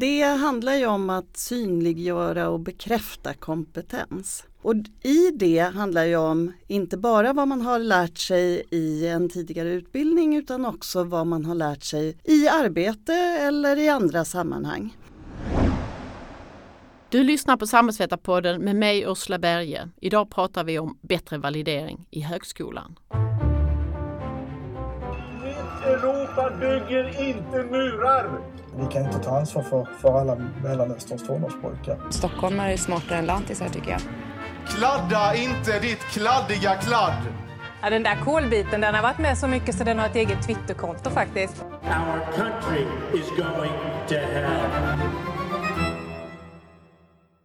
Det handlar ju om att synliggöra och bekräfta kompetens. Och i det handlar ju om inte bara vad man har lärt sig i en tidigare utbildning utan också vad man har lärt sig i arbete eller i andra sammanhang. Du lyssnar på Samhällsvetarpodden med mig Ursula Berge. Idag pratar vi om bättre validering i högskolan. Europa bygger inte murar! Vi kan inte ta ansvar för, för alla Mellanösterns tonårspojkar. Stockholmare är smartare än lantisar tycker jag. Kladda inte ditt kladdiga kladd! Ja, den där kolbiten den har varit med så mycket så den har ett eget Twitterkonto faktiskt. Our country is going to hell.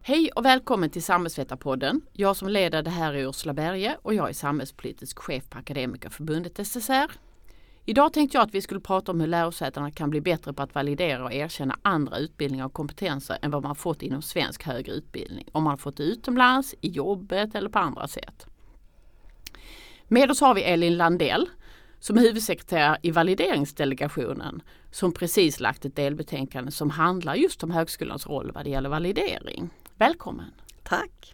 Hej och välkommen till Samhällsvetarpodden. Jag som leder det här är Ursula Berge och jag är samhällspolitisk chef på Akademikerförbundet SSR. Idag tänkte jag att vi skulle prata om hur lärosätena kan bli bättre på att validera och erkänna andra utbildningar och kompetenser än vad man fått inom svensk högre utbildning. Om man har fått det utomlands, i jobbet eller på andra sätt. Med oss har vi Elin Landell som är huvudsekreterare i valideringsdelegationen som precis lagt ett delbetänkande som handlar just om högskolans roll vad det gäller validering. Välkommen! Tack!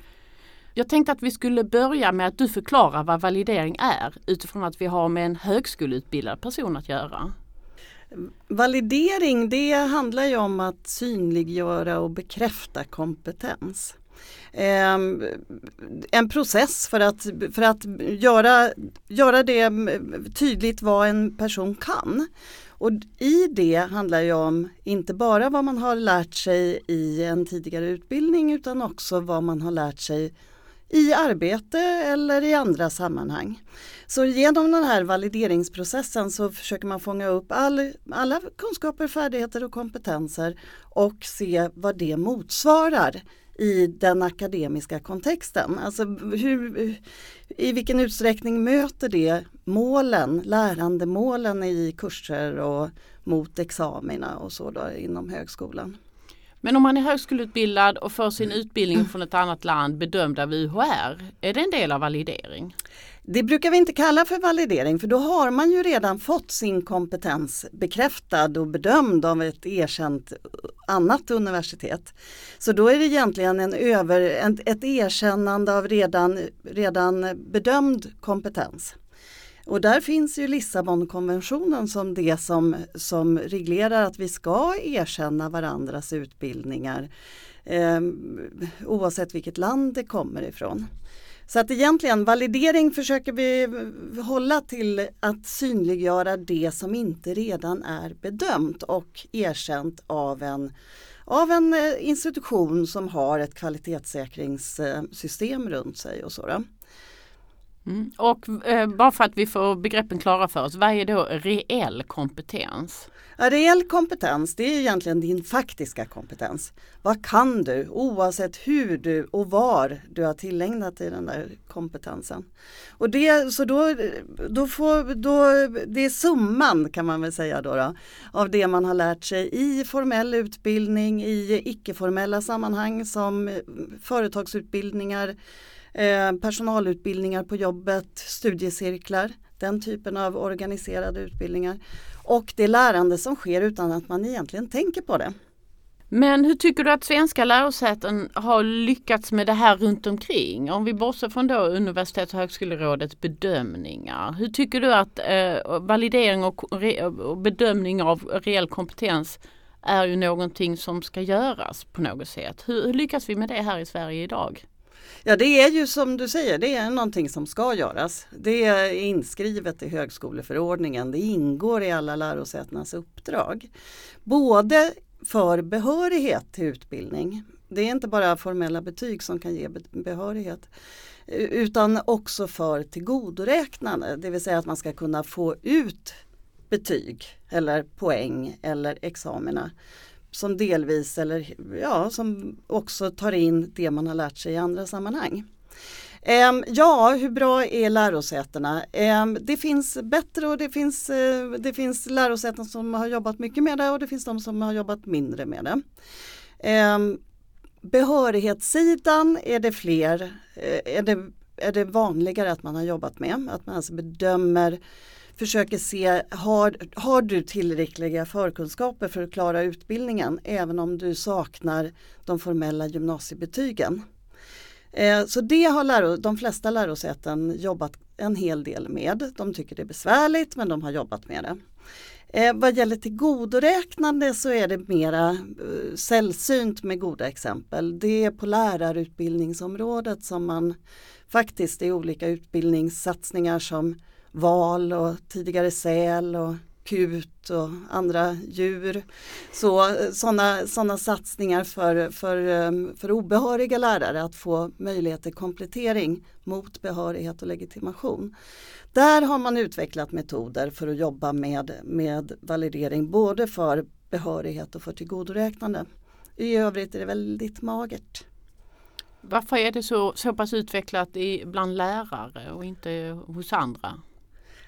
Jag tänkte att vi skulle börja med att du förklarar vad validering är utifrån att vi har med en högskoleutbildad person att göra. Validering det handlar ju om att synliggöra och bekräfta kompetens. Ehm, en process för att, för att göra, göra det tydligt vad en person kan. Och i det handlar ju om inte bara vad man har lärt sig i en tidigare utbildning utan också vad man har lärt sig i arbete eller i andra sammanhang. Så genom den här valideringsprocessen så försöker man fånga upp all, alla kunskaper, färdigheter och kompetenser och se vad det motsvarar i den akademiska kontexten. Alltså hur, I vilken utsträckning möter det målen, lärandemålen i kurser och mot examina och så då inom högskolan. Men om man är högskoleutbildad och får sin utbildning från ett annat land bedömd av UHR, är det en del av validering? Det brukar vi inte kalla för validering för då har man ju redan fått sin kompetens bekräftad och bedömd av ett erkänt annat universitet. Så då är det egentligen en över, ett erkännande av redan, redan bedömd kompetens. Och där finns ju Lissabonkonventionen som det som, som reglerar att vi ska erkänna varandras utbildningar eh, oavsett vilket land det kommer ifrån. Så att egentligen validering försöker vi hålla till att synliggöra det som inte redan är bedömt och erkänt av en, av en eh, institution som har ett kvalitetssäkringssystem runt sig och så. Mm. Och eh, bara för att vi får begreppen klara för oss, vad är då reell kompetens? Reell kompetens det är egentligen din faktiska kompetens. Vad kan du oavsett hur du och var du har tillägnat dig den där kompetensen. Och det, så då, då får, då, det är summan kan man väl säga då, då av det man har lärt sig i formell utbildning, i icke-formella sammanhang som företagsutbildningar, Eh, personalutbildningar på jobbet, studiecirklar, den typen av organiserade utbildningar. Och det lärande som sker utan att man egentligen tänker på det. Men hur tycker du att svenska lärosäten har lyckats med det här runt omkring? Om vi bortser från då Universitets och högskolerådets bedömningar. Hur tycker du att eh, validering och, och bedömning av reell kompetens är ju någonting som ska göras på något sätt. Hur, hur lyckas vi med det här i Sverige idag? Ja det är ju som du säger, det är någonting som ska göras. Det är inskrivet i högskoleförordningen, det ingår i alla lärosätenas uppdrag. Både för behörighet till utbildning, det är inte bara formella betyg som kan ge behörighet utan också för tillgodoräknande, det vill säga att man ska kunna få ut betyg eller poäng eller examina som delvis eller ja, som också tar in det man har lärt sig i andra sammanhang. Ehm, ja, hur bra är lärosätena? Ehm, det finns bättre och det finns, eh, det finns lärosäten som har jobbat mycket med det och det finns de som har jobbat mindre med det. Ehm, behörighetssidan är det fler, eh, är, det, är det vanligare att man har jobbat med. Att man alltså bedömer försöker se, har, har du tillräckliga förkunskaper för att klara utbildningen även om du saknar de formella gymnasiebetygen? Eh, så det har läro, de flesta lärosäten jobbat en hel del med. De tycker det är besvärligt men de har jobbat med det. Eh, vad gäller tillgodoräknande så är det mera eh, sällsynt med goda exempel. Det är på lärarutbildningsområdet som man faktiskt i olika utbildningssatsningar som val och tidigare säl och kut och andra djur. Så, eh, sådana såna satsningar för, för, eh, för obehöriga lärare att få möjlighet till komplettering mot behörighet och legitimation. Där har man utvecklat metoder för att jobba med, med validering både för behörighet och för tillgodoräknande. I övrigt är det väldigt magert. Varför är det så, så pass utvecklat i, bland lärare och inte hos andra?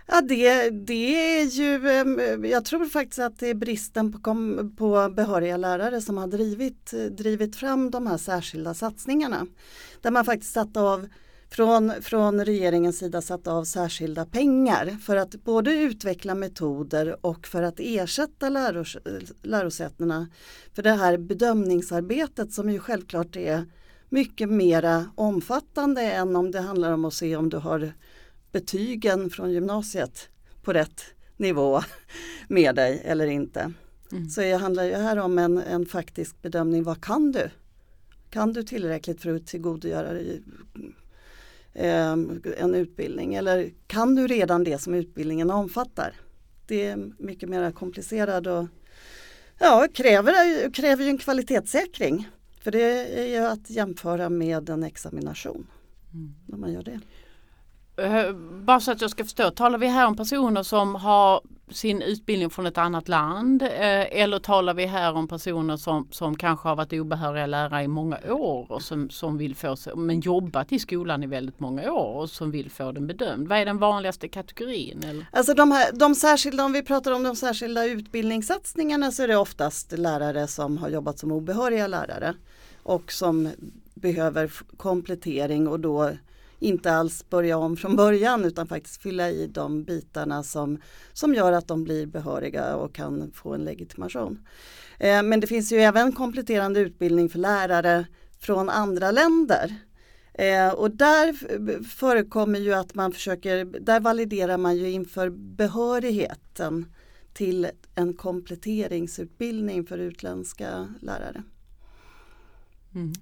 Ja det, det är ju, jag tror faktiskt att det är bristen på, på behöriga lärare som har drivit, drivit fram de här särskilda satsningarna. Där man faktiskt satt av från, från regeringens sida satt av särskilda pengar för att både utveckla metoder och för att ersätta läros, lärosätena för det här bedömningsarbetet som ju självklart är mycket mera omfattande än om det handlar om att se om du har betygen från gymnasiet på rätt nivå med dig eller inte. Mm. Så det handlar ju här om en, en faktisk bedömning. Vad kan du? Kan du tillräckligt för att tillgodogöra dig eh, en utbildning eller kan du redan det som utbildningen omfattar? Det är mycket mer komplicerat och ja, kräver, kräver ju en kvalitetssäkring. För det är ju att jämföra med en examination mm. när man gör det. Eh, bara så att jag ska förstå, talar vi här om personer som har sin utbildning från ett annat land eh, eller talar vi här om personer som, som kanske har varit obehöriga lärare i många år och som, som vill få men jobbat i skolan i väldigt många år och som vill få den bedömd? Vad är den vanligaste kategorin? Eller? Alltså de, här, de särskilda, om vi pratar om de särskilda utbildningssatsningarna så är det oftast lärare som har jobbat som obehöriga lärare och som behöver komplettering och då inte alls börja om från början utan faktiskt fylla i de bitarna som, som gör att de blir behöriga och kan få en legitimation. Eh, men det finns ju även kompletterande utbildning för lärare från andra länder. Eh, och där förekommer ju att man försöker, där validerar man ju inför behörigheten till en kompletteringsutbildning för utländska lärare. Mm.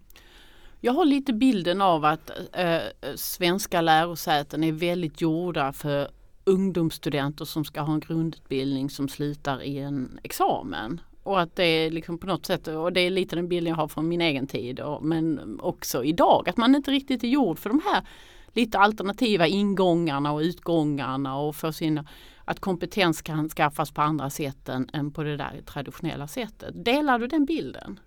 Jag har lite bilden av att eh, svenska lärosäten är väldigt gjorda för ungdomsstudenter som ska ha en grundutbildning som slutar i en examen. Och att det är liksom på något sätt, och det är lite den bilden jag har från min egen tid och, men också idag, att man inte riktigt är gjord för de här lite alternativa ingångarna och utgångarna och för sin, att kompetens kan skaffas på andra sätt än, än på det där traditionella sättet. Delar du den bilden?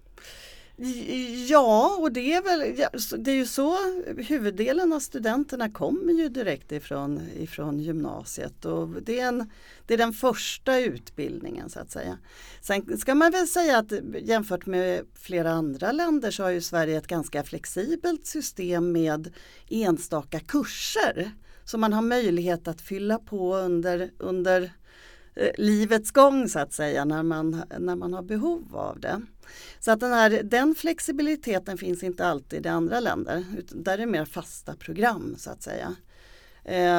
Ja, och det är väl det är ju så huvuddelen av studenterna kommer ju direkt ifrån, ifrån gymnasiet och det är, en, det är den första utbildningen så att säga. Sen ska man väl säga att jämfört med flera andra länder så har ju Sverige ett ganska flexibelt system med enstaka kurser. Så man har möjlighet att fylla på under, under eh, livets gång så att säga när man, när man har behov av det. Så att den, här, den flexibiliteten finns inte alltid i andra länder. Utan där är det mer fasta program så att säga.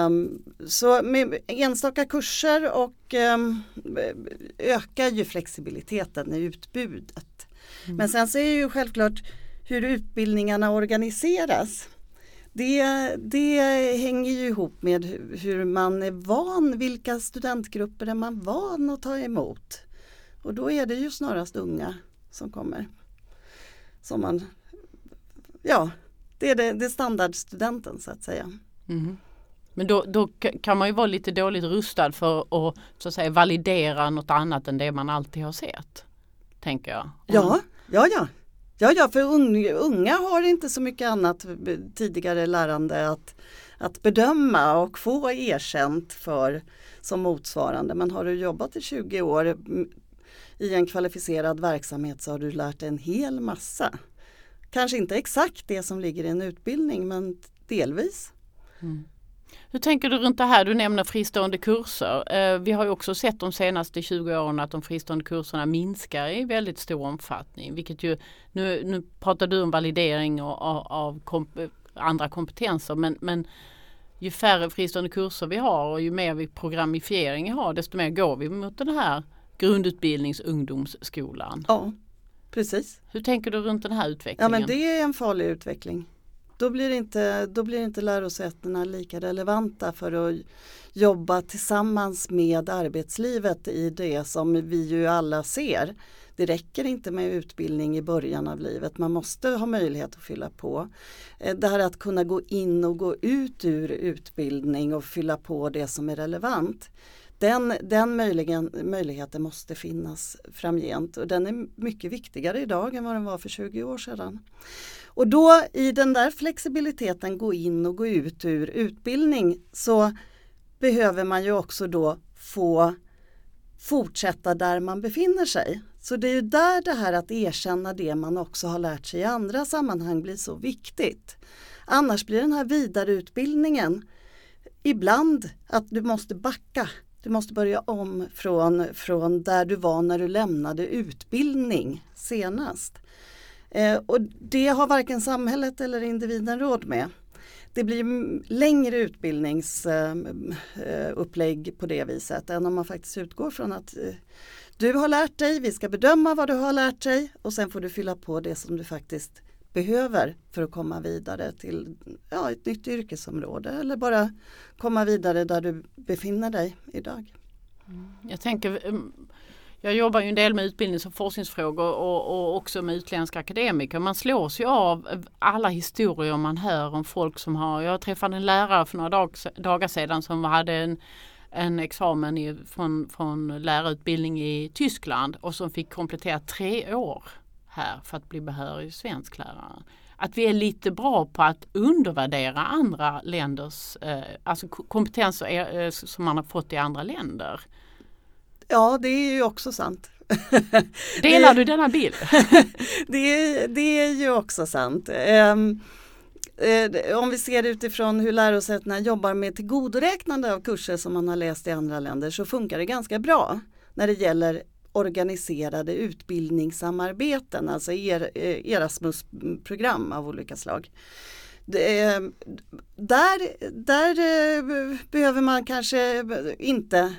Um, så med enstaka kurser och um, ökar ju flexibiliteten i utbudet. Mm. Men sen så är ju självklart hur utbildningarna organiseras. Det, det hänger ju ihop med hur man är van, vilka studentgrupper är man van att ta emot. Och då är det ju snarast unga som kommer. Som man, ja, det är det, det är standardstudenten så att säga. Mm. Men då, då, kan man ju vara lite dåligt rustad för att, så att säga, validera något annat än det man alltid har sett. Tänker jag. Mm. Ja, ja, ja. Ja, ja, för unga har inte så mycket annat tidigare lärande att, att bedöma och få erkänt för som motsvarande. Men har du jobbat i 20 år i en kvalificerad verksamhet så har du lärt dig en hel massa. Kanske inte exakt det som ligger i en utbildning men delvis. Mm. Hur tänker du runt det här? Du nämner fristående kurser. Eh, vi har ju också sett de senaste 20 åren att de fristående kurserna minskar i väldigt stor omfattning. Vilket ju, nu, nu pratar du om validering och, av, av komp andra kompetenser men, men ju färre fristående kurser vi har och ju mer vi programifiering har desto mer går vi mot den här grundutbildningsungdomsskolan. Ja, precis. Hur tänker du runt den här utvecklingen? Ja men det är en farlig utveckling. Då blir inte, då blir inte lärosätena lika relevanta för att jobba tillsammans med arbetslivet i det som vi ju alla ser. Det räcker inte med utbildning i början av livet, man måste ha möjlighet att fylla på. Eh, det här att kunna gå in och gå ut ur utbildning och fylla på det som är relevant. Den, den möjligen, möjligheten måste finnas framgent och den är mycket viktigare idag än vad den var för 20 år sedan. Och då i den där flexibiliteten gå in och gå ut ur utbildning så behöver man ju också då få fortsätta där man befinner sig. Så det är ju där det här att erkänna det man också har lärt sig i andra sammanhang blir så viktigt. Annars blir den här vidareutbildningen ibland att du måste backa. Du måste börja om från, från där du var när du lämnade utbildning senast. Eh, och det har varken samhället eller individen råd med. Det blir längre utbildningsupplägg ehm, eh, på det viset än om man faktiskt utgår från att eh, du har lärt dig, vi ska bedöma vad du har lärt dig och sen får du fylla på det som du faktiskt behöver för att komma vidare till ja, ett nytt yrkesområde eller bara komma vidare där du befinner dig idag. Mm, jag tänker mm, jag jobbar ju en del med utbildnings och forskningsfrågor och, och, också med utländska akademiker. Man slås ju av alla historier man hör om folk som har, jag träffade en lärare för några dag, dagar sedan som hade en, en examen i, från, från lärarutbildning i Tyskland och som fick komplettera tre år här för att bli behörig svensklärare. Att vi är lite bra på att undervärdera andra länders eh, alltså kompetenser eh, som man har fått i andra länder. Ja, det är ju också sant. Delar du denna bild? det, det är ju också sant. Um, om vi ser utifrån hur lärosätena jobbar med tillgodoräknande av kurser som man har läst i andra länder så funkar det ganska bra när det gäller organiserade utbildningssamarbeten, alltså er, eh, Erasmus-program av olika slag. Det, eh, där, där eh, behöver man kanske inte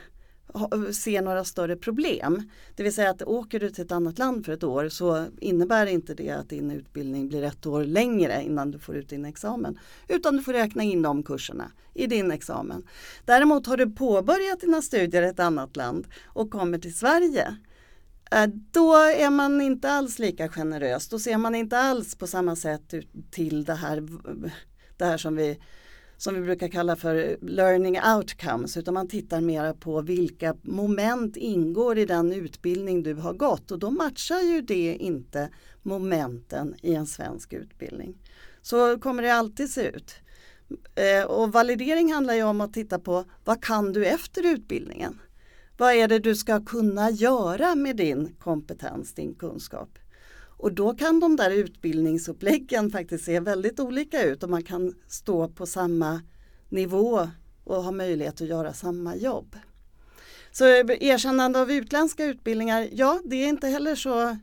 se några större problem. Det vill säga att åker du till ett annat land för ett år så innebär inte det att din utbildning blir ett år längre innan du får ut din examen. Utan du får räkna in de kurserna i din examen. Däremot har du påbörjat dina studier i ett annat land och kommer till Sverige eh, då är man inte alls lika generös. Då ser man inte alls på samma sätt till det här, det här som vi som vi brukar kalla för learning outcomes utan man tittar mera på vilka moment ingår i den utbildning du har gått och då matchar ju det inte momenten i en svensk utbildning. Så kommer det alltid se ut. Eh, och validering handlar ju om att titta på vad kan du efter utbildningen? Vad är det du ska kunna göra med din kompetens, din kunskap? Och då kan de där utbildningsuppläggen faktiskt se väldigt olika ut och man kan stå på samma nivå och ha möjlighet att göra samma jobb. Så erkännande av utländska utbildningar, ja det är inte heller så,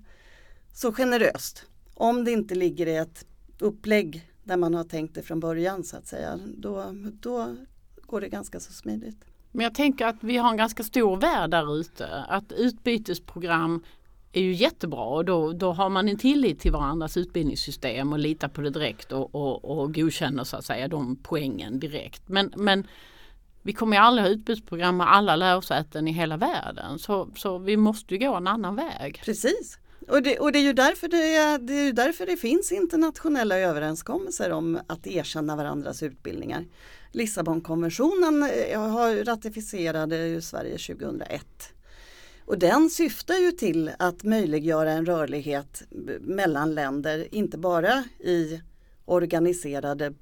så generöst. Om det inte ligger i ett upplägg där man har tänkt det från början så att säga. Då, då går det ganska så smidigt. Men jag tänker att vi har en ganska stor värld där ute. Att utbytesprogram är ju jättebra och då, då har man en tillit till varandras utbildningssystem och litar på det direkt och, och, och godkänner så att säga de poängen direkt. Men, men vi kommer ju aldrig ha utbytesprogram med alla lärosäten i hela världen så, så vi måste ju gå en annan väg. Precis. Och det, och det är ju därför det, det, är därför det finns internationella överenskommelser om att erkänna varandras utbildningar. Lissabonkonventionen ratificerade har ratificerade Sverige 2001. Och den syftar ju till att möjliggöra en rörlighet mellan länder, inte bara i organiserade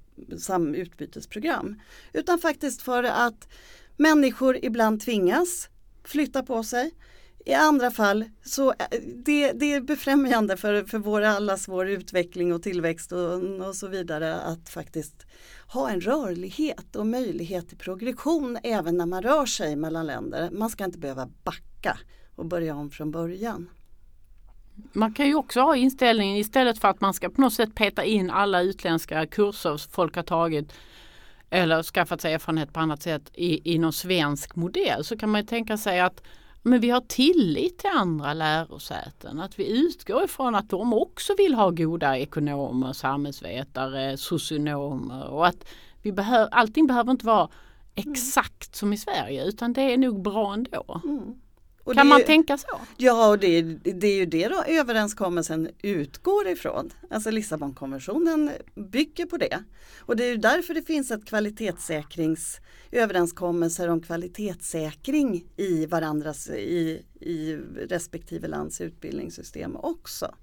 utbytesprogram, utan faktiskt för att människor ibland tvingas flytta på sig. I andra fall så eh, det, det är befrämjande för, för vår, allas vår utveckling och tillväxt och, och så vidare att faktiskt ha en rörlighet och möjlighet till progression även när man rör sig mellan länder. Man ska inte behöva backa och börja om från början. Man kan ju också ha inställningen istället för att man ska på något sätt peta in alla utländska kurser folk har tagit eller skaffat sig erfarenhet på annat sätt i, i någon svensk modell så kan man tänka sig att men vi har tillit till andra lärosäten. Att vi utgår ifrån att de också vill ha goda ekonomer, samhällsvetare, socionomer och att vi behöver, allting behöver inte vara exakt som i Sverige utan det är nog bra ändå. Mm. Och kan man är, tänka så? Ja, och det, det är ju det då överenskommelsen utgår ifrån. Alltså Lissabonkonventionen bygger på det. Och det är ju därför det finns ett kvalitetssäkringsöverenskommelser om kvalitetssäkring i varandras, i, i respektive lands utbildningssystem också.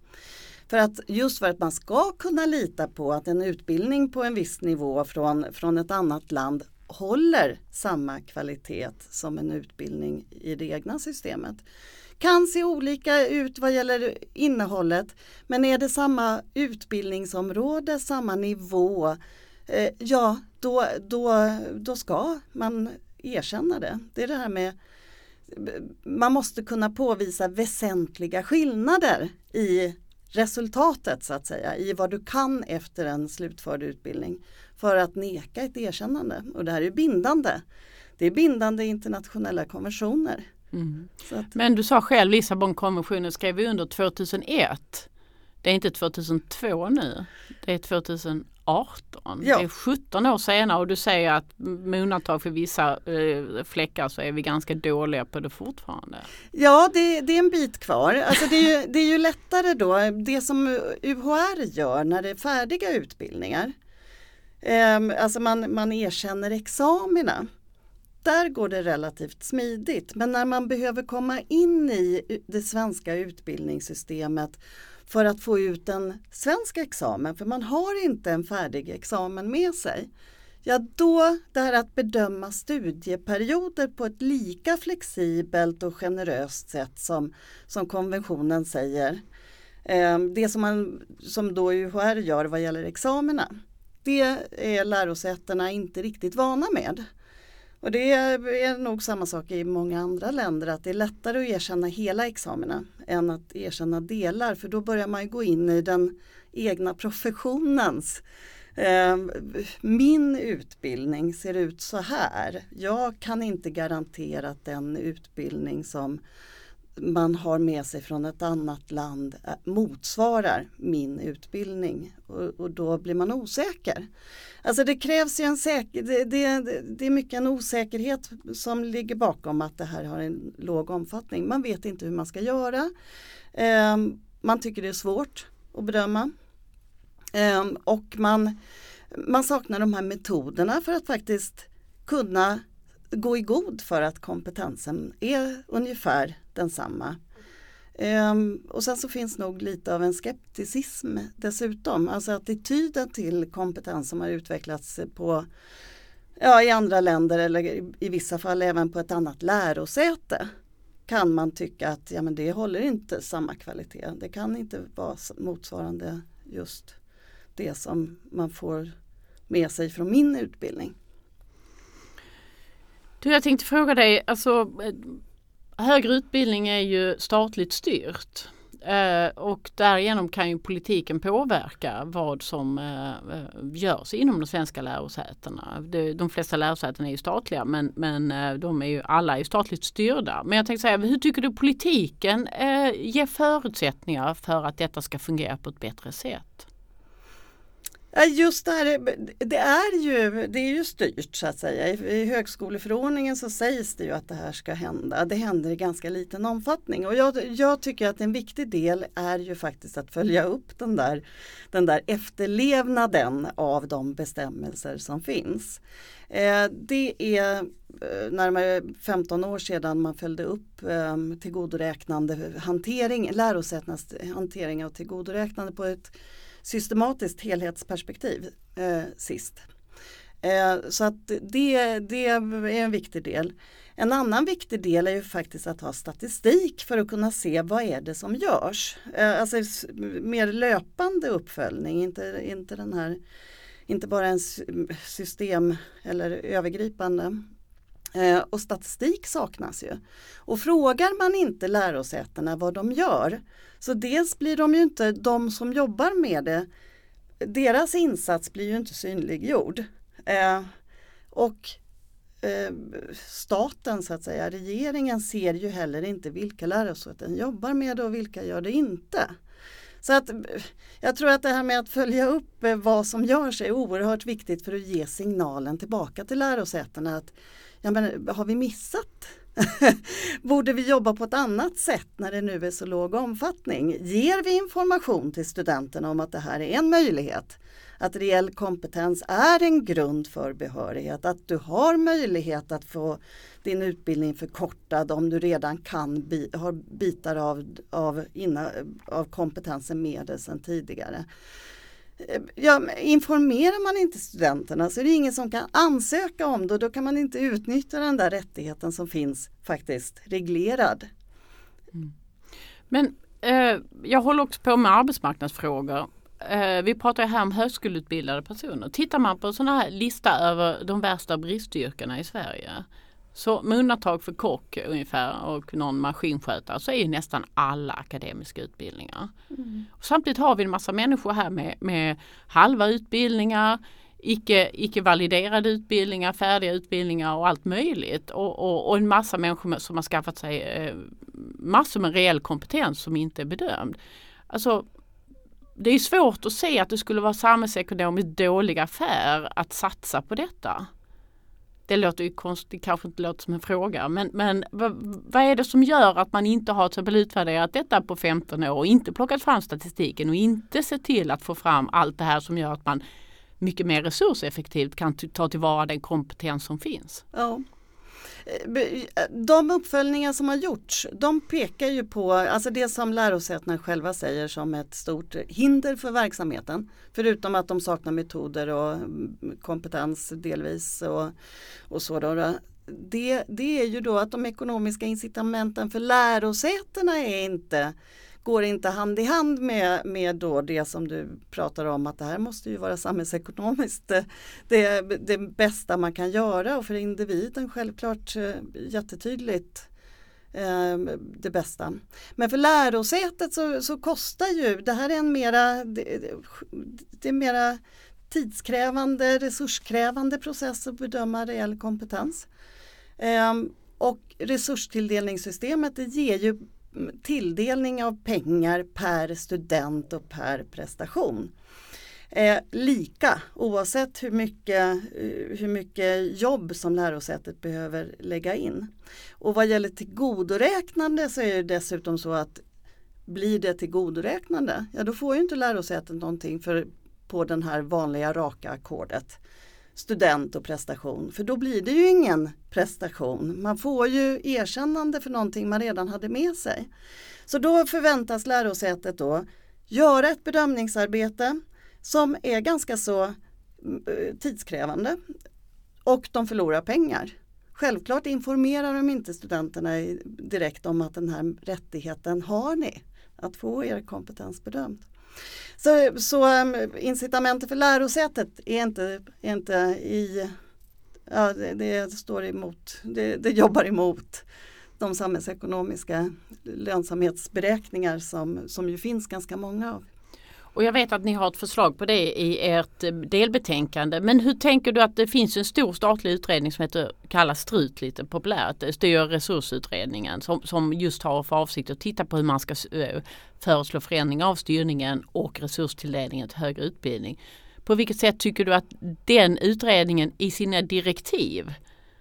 För att just för att man ska kunna lita på att en utbildning på en viss nivå från, från ett annat land håller samma kvalitet som en utbildning i det egna systemet. Kan se olika ut vad gäller innehållet men är det samma utbildningsområde, samma nivå, eh, ja då, då, då ska man erkänna det. Det är det här med man måste kunna påvisa väsentliga skillnader i resultatet så att säga, i vad du kan efter en slutförd utbildning för att neka ett erkännande. Och det här är bindande. Det är bindande internationella konventioner. Mm. Att, Men du sa själv Lissabonkonventionen skrev vi under 2001. Det är inte 2002 nu. Det är 2018. Ja. Det är 17 år senare och du säger att med undantag för vissa eh, fläckar så är vi ganska dåliga på det fortfarande. Ja, det, det är en bit kvar. Alltså det, är ju, det är ju lättare då, det som UHR gör när det är färdiga utbildningar Ehm, alltså man, man erkänner examina. Där går det relativt smidigt. Men när man behöver komma in i det svenska utbildningssystemet för att få ut en svensk examen, för man har inte en färdig examen med sig. Ja, då det här att bedöma studieperioder på ett lika flexibelt och generöst sätt som, som konventionen säger. Ehm, det som, man, som då UHR gör vad gäller examina det är lärosätena inte riktigt vana med. Och det är nog samma sak i många andra länder att det är lättare att erkänna hela examina än att erkänna delar för då börjar man gå in i den egna professionens eh, min utbildning ser ut så här. Jag kan inte garantera att den utbildning som man har med sig från ett annat land eh, motsvarar min utbildning och, och, då blir man osäker. Alltså det krävs ju en säker, det, det, det, är mycket en osäkerhet som ligger bakom att det här har en låg omfattning. Man vet inte hur man ska göra. Eh, man tycker det är svårt att bedöma. Eh, och man, man saknar de här metoderna för att faktiskt kunna gå i god för att kompetensen är ungefär densamma. Um, och sen så finns nog lite av en skepticism dessutom, alltså attityden till kompetens som har utvecklats på ja, i andra länder eller i, i vissa fall även på ett annat lärosäte kan man tycka att ja, men det håller inte samma kvalitet. Det kan inte vara motsvarande just det som man får med sig från min utbildning. Du, jag tänkte fråga dig, alltså eh, högre utbildning är ju statligt styrt. Eh, och därigenom kan ju politiken påverka vad som eh, görs inom de svenska lärosätena. De, flesta lärosäten är ju statliga men, men de är ju alla är statligt styrda. Men jag tänkte säga, hur tycker du politiken ger förutsättningar för att detta ska fungera på ett bättre sätt? Just det här, det är ju, det är ju styrt så att säga. I högskoleförordningen så sägs det ju att det här ska hända. Det händer i ganska liten omfattning och jag, jag tycker att en viktig del är ju faktiskt att följa upp den där, den där efterlevnaden av de bestämmelser som finns. Eh, det är eh, närmare 15 år sedan man följde upp ehm, tillgodoräknande hantering, lärosätenas hantering av tillgodoräknande på ett systematiskt helhetsperspektiv eh, sist. Eh, så att det, det är en viktig del. En annan viktig del är ju faktiskt att ha statistik för att kunna se vad är det som görs. Eh, alltså mer löpande uppföljning, inte, inte den här inte bara en system eller övergripande. Eh, och statistik saknas ju. Och frågar man inte lärosätena vad de gör så dels blir de ju inte de som jobbar med det, deras insats blir ju inte synliggjord. Eh, och eh, staten så att säga, regeringen ser ju heller inte vilka lärosäten jobbar med det och vilka gör det inte. Så att jag tror att det här med att följa upp vad som görs är oerhört viktigt för att ge signalen tillbaka till lärosätena att ja, men, har vi missat? Borde vi jobba på ett annat sätt när det nu är så låg omfattning? Ger vi information till studenterna om att det här är en möjlighet? att reell kompetens är en grund för behörighet. Att du har möjlighet att få din utbildning förkortad om du redan kan bi, har bitar av, av, inna, av kompetensen med dig sedan tidigare. Eh, ja, informerar man inte studenterna så är det ingen som kan ansöka om det och då kan man inte utnyttja den där rättigheten som finns faktiskt reglerad. Mm. Men eh, jag håller också på med arbetsmarknadsfrågor Eh, vi pratar här om högskoleutbildade personer. Tittar man på en sån här lista över de värsta bristyrkena i Sverige så med undantag för kock ungefär och någon maskinskötare så är nästan alla akademiska utbildningar. Mm. samtidigt har vi en massa människor här med, med halva utbildningar, icke, icke validerade utbildningar, färdiga utbildningar och allt möjligt. Och, och, och en massa människor som har skaffat sig eh, massor med reell kompetens som inte är bedömd. Alltså det är svårt att se att det skulle vara samhällsekonomiskt dålig affär att satsa på detta. Det låter ju konstigt, kanske inte låter som en fråga, men, men vad, vad är det som gör att man inte har till exempel utvärderat detta på 15 år och inte plockat fram statistiken och inte sett till att få fram allt det här som gör att man mycket mer resurseffektivt kan ta tillvara den kompetens som finns? Ja. Eh, de uppföljningar som har gjorts, de pekar ju på, alltså det som lärosätena själva säger som ett stort hinder för verksamheten. Förutom att de saknar metoder och mm, kompetens delvis och, och så. Då, det, det är ju då att de ekonomiska incitamenten för lärosätena är inte går inte hand i hand med, med då det som du pratar om att det här måste ju vara samhällsekonomiskt eh, det, det, bästa man kan göra och för individen självklart eh, jättetydligt ehm, det bästa. Men för lärosätet så, så kostar ju, det här är en mera, det, det är mera tidskrävande, resurskrävande process att bedöma reell kompetens. Ehm, och resurstilldelningssystemet det ger ju tilldelning av pengar per student och per prestation. Eh, lika oavsett hur mycket, eh, hur mycket jobb som lärosätet behöver lägga in. Och vad gäller tillgodoräknande så är det dessutom så att blir det tillgodoräknande, ja då får ju inte lärosätet någonting för, på den här vanliga raka ackordet student och prestation. För då blir det ju ingen prestation. Man får ju erkännande för någonting man redan hade med sig. Så då förväntas lärosätet då göra ett bedömningsarbete som är ganska så eh, tidskrävande och de förlorar pengar. Självklart informerar de inte studenterna direkt om att den här rättigheten har ni att få er kompetens bedömd. Så, så ehm, incitamentet för lärosätet är inte, är inte i, ja, det, det står emot, det, det jobbar emot de samhällsekonomiska lönsamhetsberäkningar som, som ju finns ganska många av. Och jag vet att ni har ett förslag på det i ert eh, delbetänkande. Men hur tänker du att det finns en stor statlig utredning som heter, kallas STRUT lite populärt, Styr och resursutredningen som, som just har för avsikt att titta på hur man ska eh, föreslå förändring av styrningen och resurstilldelningen till högre utbildning. På vilket sätt tycker du att den utredningen i sina direktiv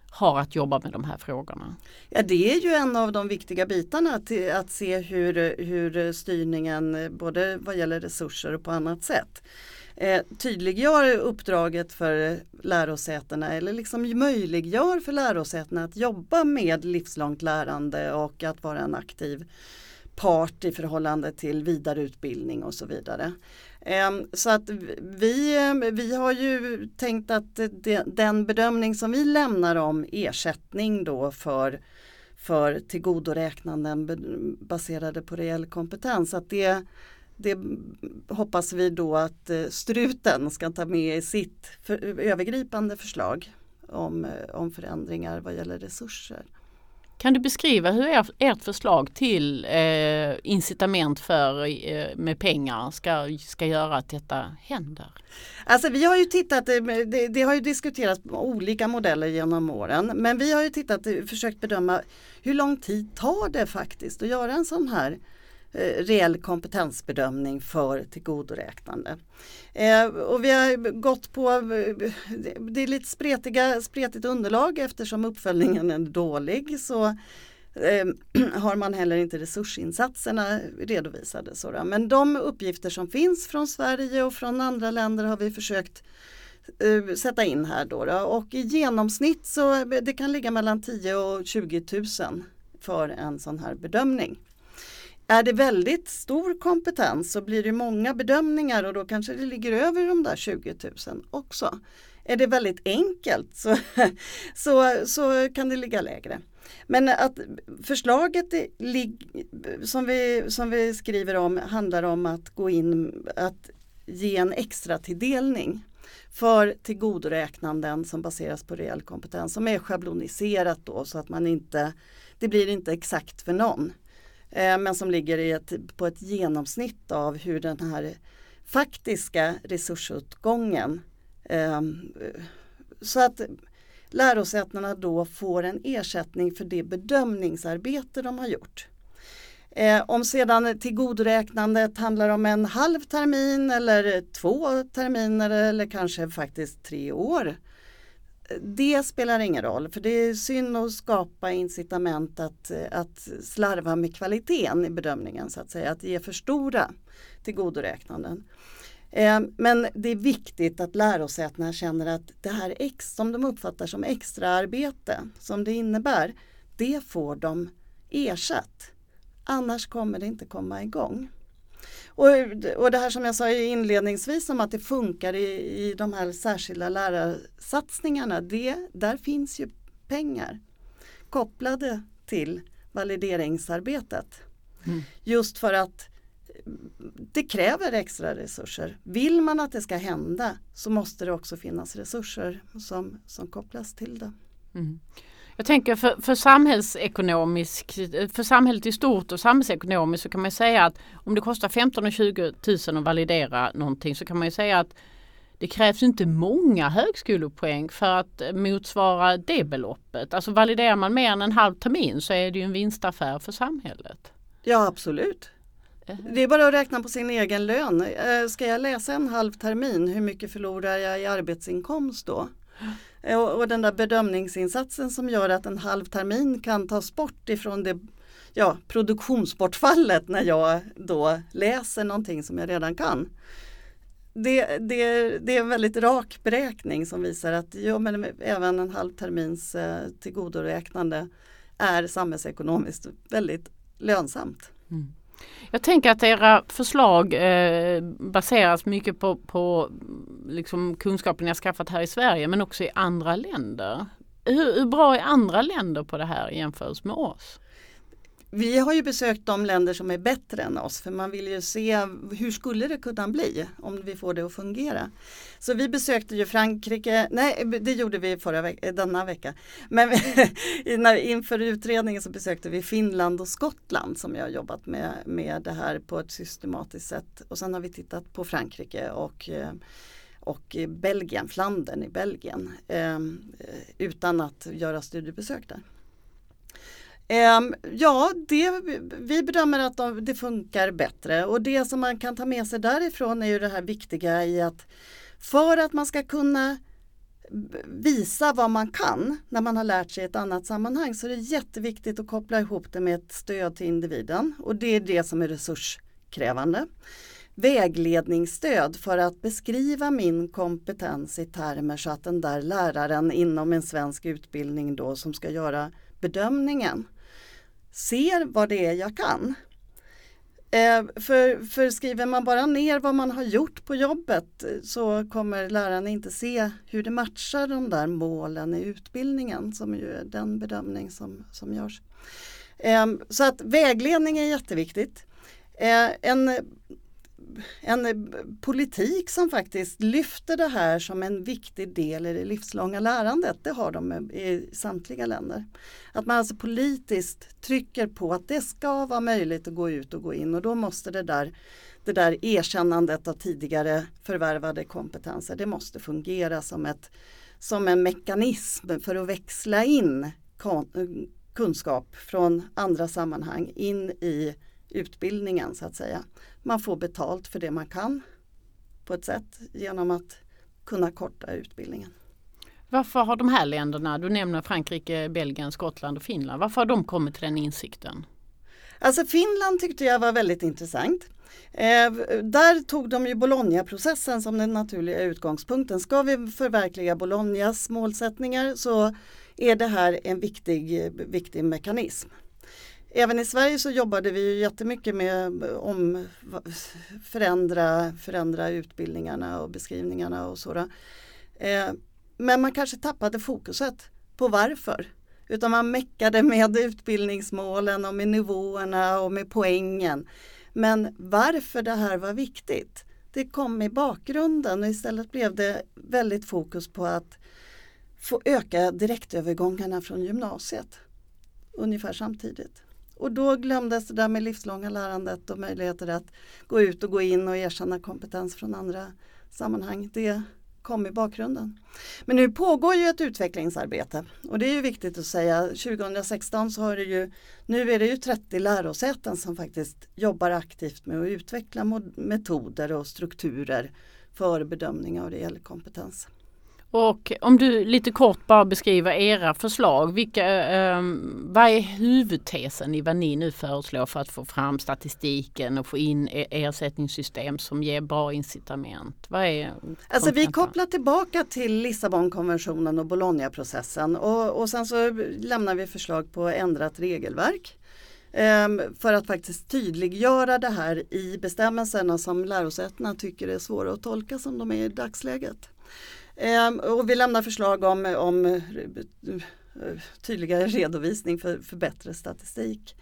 har att jobba med de här frågorna? Ja, det är ju en av de viktiga bitarna till att se hur, hur styrningen både vad gäller resurser och på annat sätt eh, tydliggör uppdraget för lärosätena eller liksom möjliggör för lärosätena att jobba med livslångt lärande och att vara en aktiv part i förhållande till vidareutbildning och så vidare. Ehm, så att vi, ehm, vi har ju tänkt att den bedömning som vi lämnar om ersättning då för, för tillgodoräknanden baserade på reell kompetens, att det, det hoppas vi då att eh, struten ska ta med i sitt för, övergripande förslag om, eh, om förändringar vad gäller resurser. Kan du beskriva hur er, ert förslag till eh, incitament för, eh, med pengar ska, ska göra att detta händer? Alltså vi har ju tittat, eh, det, det har ju diskuterats olika modeller genom åren, men vi har ju tittat, eh, försökt bedöma hur lång tid tar det faktiskt att göra en sån här Eh, Eh, reell kompetensbedömning för tillgodoräknande. Eh, och vi har gått på, eh, det är lite spretiga, spretigt underlag eftersom uppföljningen är dålig så eh, har man heller inte resursinsatserna redovisade. Men de uppgifter som finns från Sverige och från andra länder har vi försökt eh, sätta in här då, då, och i genomsnitt så det kan ligga mellan 10 och 20 000 för en sån här bedömning. Är det väldigt stor kompetens så blir det många bedömningar och då kanske det ligger över de där 20 000 också. Är det väldigt enkelt så, så, så kan det ligga lägre. Men att förslaget som vi, som vi skriver om handlar om att gå in att ge en extra tilldelning för tillgodoräknanden som baseras på reell kompetens som är schabloniserat då så att man inte det blir inte exakt för någon. Eh, men som ligger i ett, på ett genomsnitt av hur den här faktiska resursutgången eh, så att lärosätena då får en ersättning för det bedömningsarbete de har gjort. Eh, om sedan tillgodoräknandet handlar om en halv termin eller två terminer eller kanske faktiskt tre år det spelar ingen roll för det är synd att skapa incitament att, att slarva med kvaliteten i bedömningen så att säga, att ge för stora tillgodoräknanden. Eh, men det är viktigt att lärosätena känner att det här ex, som de uppfattar som extra arbete som det innebär, det får de ersatt. Annars kommer det inte komma igång. Och, och det här som jag sa inledningsvis om att det funkar i, i de här särskilda lärarsatsningarna, det, där finns ju pengar kopplade till valideringsarbetet. Mm. Just för att det kräver extra resurser. Vill man att det ska hända så måste det också finnas resurser som, som kopplas till det. Mm. Jag tänker för, för samhällsekonomisk, för samhället i stort och samhällsekonomiskt så kan man säga att om det kostar 15 och 20 000 att validera någonting så kan man säga att det krävs inte många högskolepoäng för att motsvara det beloppet. Alltså validerar man mer än en halv termin så är det ju en vinstaffär för samhället. Ja absolut. Det är bara att räkna på sin egen lön. Eh, ska jag läsa en halv termin, hur mycket förlorar jag i arbetsinkomst då? Eh, och, och den där bedömningsinsatsen som gör att en halv termin kan tas bort ifrån det ja, produktionsbortfallet när jag då läser någonting som jag redan kan. Det, det, det är en väldigt rak beräkning som visar att ja, men även en halv termins eh, tillgodoräknande är samhällsekonomiskt väldigt lönsamt. Mm. Jag tänker att era förslag eh, baseras mycket på, på liksom kunskapen ni har skaffat här i Sverige men också i andra länder. Hur, hur bra är andra länder på det här jämfört med oss? Vi har ju besökt de länder som är bättre än oss för man vill ju se hur skulle det kunna bli om vi får det att fungera. Så vi besökte ju Frankrike, nej det gjorde vi förra veck eh, denna vecka. Men inför utredningen så besökte vi Finland och Skottland som jag har jobbat med, med det här på ett systematiskt sätt. Och sen har vi tittat på Frankrike och eh, och Belgien, Flandern i Belgien eh, utan att göra studiebesök där. Ehm, ja, det, vi bedömer att de, det funkar bättre och det som man kan ta med sig därifrån är ju det här viktiga i att för att man ska kunna visa vad man kan när man har lärt sig ett annat sammanhang så är det jätteviktigt att koppla ihop det med ett stöd till individen och det är det som är resurskrävande. Vägledningsstöd för att beskriva min kompetens i termer så att den där läraren inom en svensk utbildning då som ska göra bedömningen ser vad det är jag kan. Eh, för, för skriver man bara ner vad man har gjort på jobbet så kommer läraren inte se hur det matchar de där målen i utbildningen som ju är den bedömning som, som görs. Eh, så att vägledning är jätteviktigt. Eh, en en eh, politik som faktiskt lyfter det här som en viktig del i det livslånga lärandet. Det har de i samtliga länder. Att man alltså politiskt trycker på att det ska vara möjligt att gå ut och gå in och då måste det där, det där erkännandet av tidigare förvärvade kompetenser, det måste fungera som, ett, som en mekanism för att växla in kunskap från andra sammanhang in i utbildningen så att säga. Man får betalt för det man kan på ett sätt genom att kunna korta utbildningen. Varför har de här länderna, du nämner Frankrike, Belgien, Skottland och Finland, varför har de kommit till den insikten? Alltså Finland tyckte jag var väldigt intressant. Eh, där tog de ju Bologna-processen som den naturliga utgångspunkten. Ska vi förverkliga Bolognas målsättningar så är det här en viktig, viktig mekanism. Även i Sverige så jobbade vi ju jättemycket med om förändra, förändra utbildningarna och beskrivningarna och sådär. Eh, men man kanske tappade fokuset på varför. Utan man meckade med utbildningsmålen och med nivåerna och med poängen. Men varför det här var viktigt, det kom i bakgrunden och istället blev det väldigt fokus på att få öka direktövergångarna från gymnasiet ungefär samtidigt. Och då glömdes det där med livslånga lärandet och möjligheter att gå ut och gå in och erkänna kompetens från andra sammanhang. Det kom i bakgrunden. Men nu pågår ju ett utvecklingsarbete och det är ju viktigt att säga. 2016 så har det ju, nu är det ju 30 lärosäten som faktiskt jobbar aktivt med att utveckla metoder och strukturer för bedömning av reell kompetens. Och om du lite kort bara beskriver era förslag. Vilka, eh, vad är huvudtesen i vad ni nu föreslår för att få fram statistiken och få in e-, ersättningssystem som ger bra incitament? Vad är alltså vi kopplar tillbaka till Lissabonkonventionen och Bologna-processen och, och sen så lämnar vi förslag på ändrat regelverk ehm, för att faktiskt tydliggöra det här i bestämmelserna som lärosätena tycker är svåra att tolka som de är i dagsläget. Ehm, och vi lämnar förslag om, om eh, tydligare redovisning för, för bättre statistik.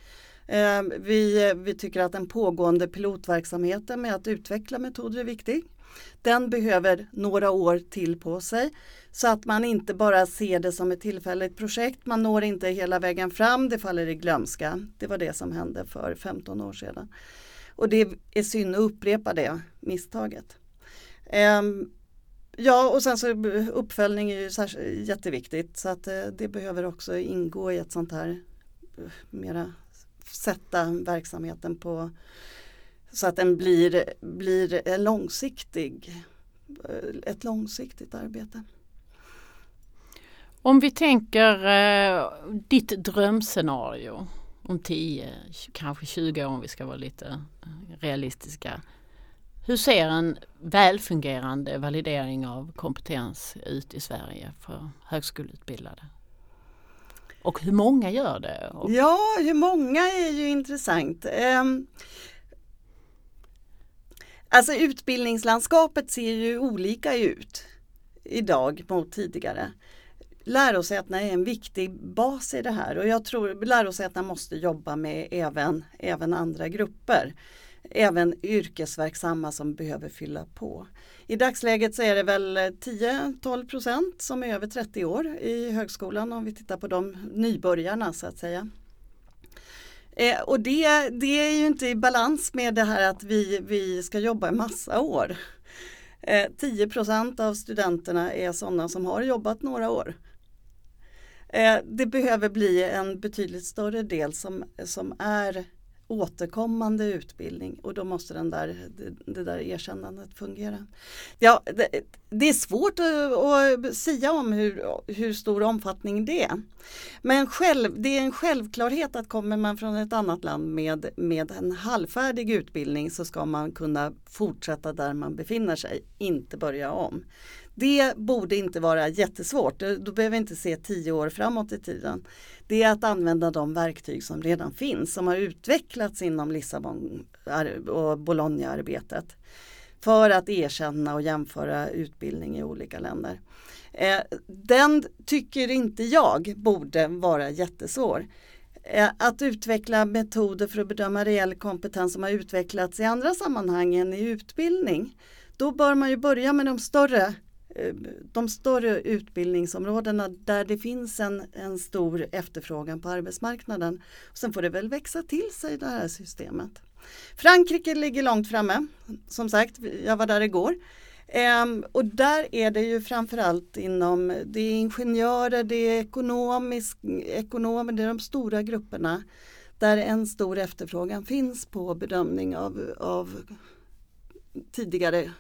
Ehm, vi, vi tycker att den pågående pilotverksamheten med att utveckla metoder är viktig. Den behöver några år till på sig så att man inte bara ser det som ett tillfälligt projekt. Man når inte hela vägen fram, det faller i glömska. Det var det som hände för 15 år sedan. Och det är synd att upprepa det misstaget. Ehm, Ja och sen så uppföljning är ju jätteviktigt så att eh, det behöver också ingå i ett sånt här eh, mera sätta verksamheten på så att den blir, blir eh, långsiktig, ett långsiktigt arbete. Om vi tänker eh, ditt drömscenario om 10, kanske 20 år om vi ska vara lite realistiska. Hur ser en välfungerande validering av kompetens ut i Sverige för högskoleutbildade? Och hur många gör det? Och... Ja, hur många är ju intressant. Ehm, alltså utbildningslandskapet ser ju olika ut idag mot tidigare. Lärosätena är en viktig bas i det här och jag tror lärosätena måste jobba med även, även andra grupper även yrkesverksamma som behöver fylla på. I dagsläget så är det väl 10-12 procent som är över 30 år i högskolan om vi tittar på de nybörjarna så att säga. Eh, och det, det är ju inte i balans med det här att vi, vi ska jobba en massa år. Eh, 10 procent av studenterna är sådana som har jobbat några år. Eh, det behöver bli en betydligt större del som, som är återkommande utbildning och då måste den där, det, det där erkännandet fungera. Ja, det, det är svårt att, att sia om hur, hur stor omfattning det är. Men själv, det är en självklarhet att kommer man från ett annat land med, med en halvfärdig utbildning så ska man kunna fortsätta där man befinner sig, inte börja om. Det borde inte vara jättesvårt, eh, då behöver vi inte se tio år framåt i tiden. Det är att använda de verktyg som redan finns, som har utvecklats inom Lissabon och Bologna-arbetet för att erkänna och jämföra utbildning i olika länder. Eh, den tycker inte jag borde vara jättesvår. Eh, att utveckla metoder för att bedöma reell kompetens som har utvecklats i andra sammanhang än i utbildning. Då bör man ju börja med de större, Eh, de större utbildningsområdena där det finns en, en stor efterfrågan på arbetsmarknaden. Sen får det väl växa till sig det här systemet. Frankrike ligger långt framme. Som sagt, jag var där igår. Ehm, och där är det ju framförallt inom, det är ingenjörer, det är ekonomisk, ekonomer, det är de stora grupperna där en stor efterfrågan finns på bedömning av, av tidigare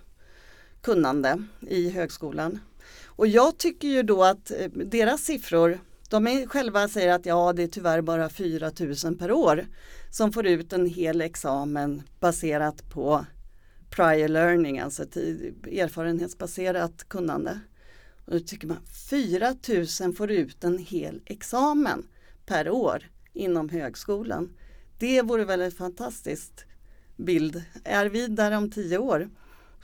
kunnande i högskolan. Och jag tycker ju då att eh, deras siffror, de är själva säger att ja det är tyvärr bara 4 000 per år som får ut en hel examen baserat på prior learning, alltså eh, erfarenhetsbaserat kunnande. Och då tycker man 4 000 får ut en hel examen per år inom högskolan. Det vore väl en fantastisk bild. Är vi där om tio år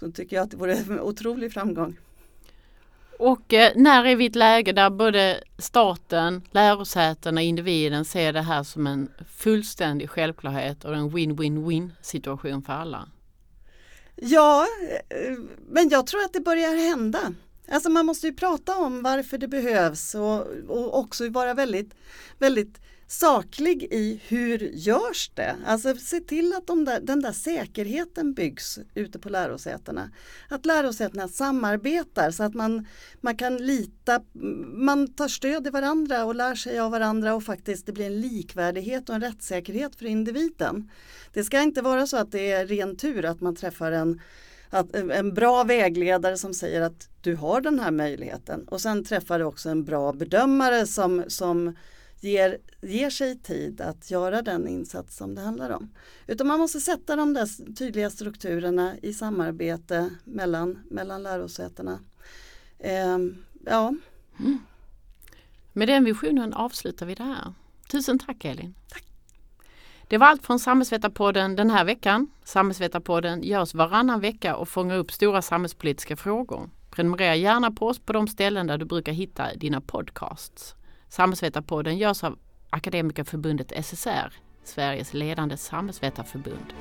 så tycker jag att det vore en otrolig framgång. Och eh, när är vi i ett läge där både staten, lärosätena, individen ser det här som en fullständig självklarhet och en win-win-win situation för alla? Ja, eh, men jag tror att det börjar hända. Alltså man måste ju prata om varför det behövs och, och också vara väldigt, väldigt saklig i hur görs det? Alltså se till att de där, den där säkerheten byggs ute på lärosätena. Att lärosätena samarbetar så att man, man kan lita, man tar stöd i varandra och lär sig av varandra och faktiskt det blir en likvärdighet och en rättssäkerhet för individen. Det ska inte vara så att det är ren tur att man träffar en att en bra vägledare som säger att du har den här möjligheten och sen träffar du också en bra bedömare som, som ger, ger sig tid att göra den insats som det handlar om. Utan man måste sätta de där tydliga strukturerna i samarbete mellan, mellan lärosätena. Eh, ja. Mm. Med den visionen avslutar vi det här. Tusen tack Elin. Tack. Det var allt från Samhällsvetarpodden den här veckan. Samhällsvetarpodden görs varannan vecka och fångar upp stora samhällspolitiska frågor. Prenumerera gärna på oss på de ställen där du brukar hitta dina podcasts. Samhällsvetarpodden görs av Akademikerförbundet SSR, Sveriges ledande samhällsvetarförbund.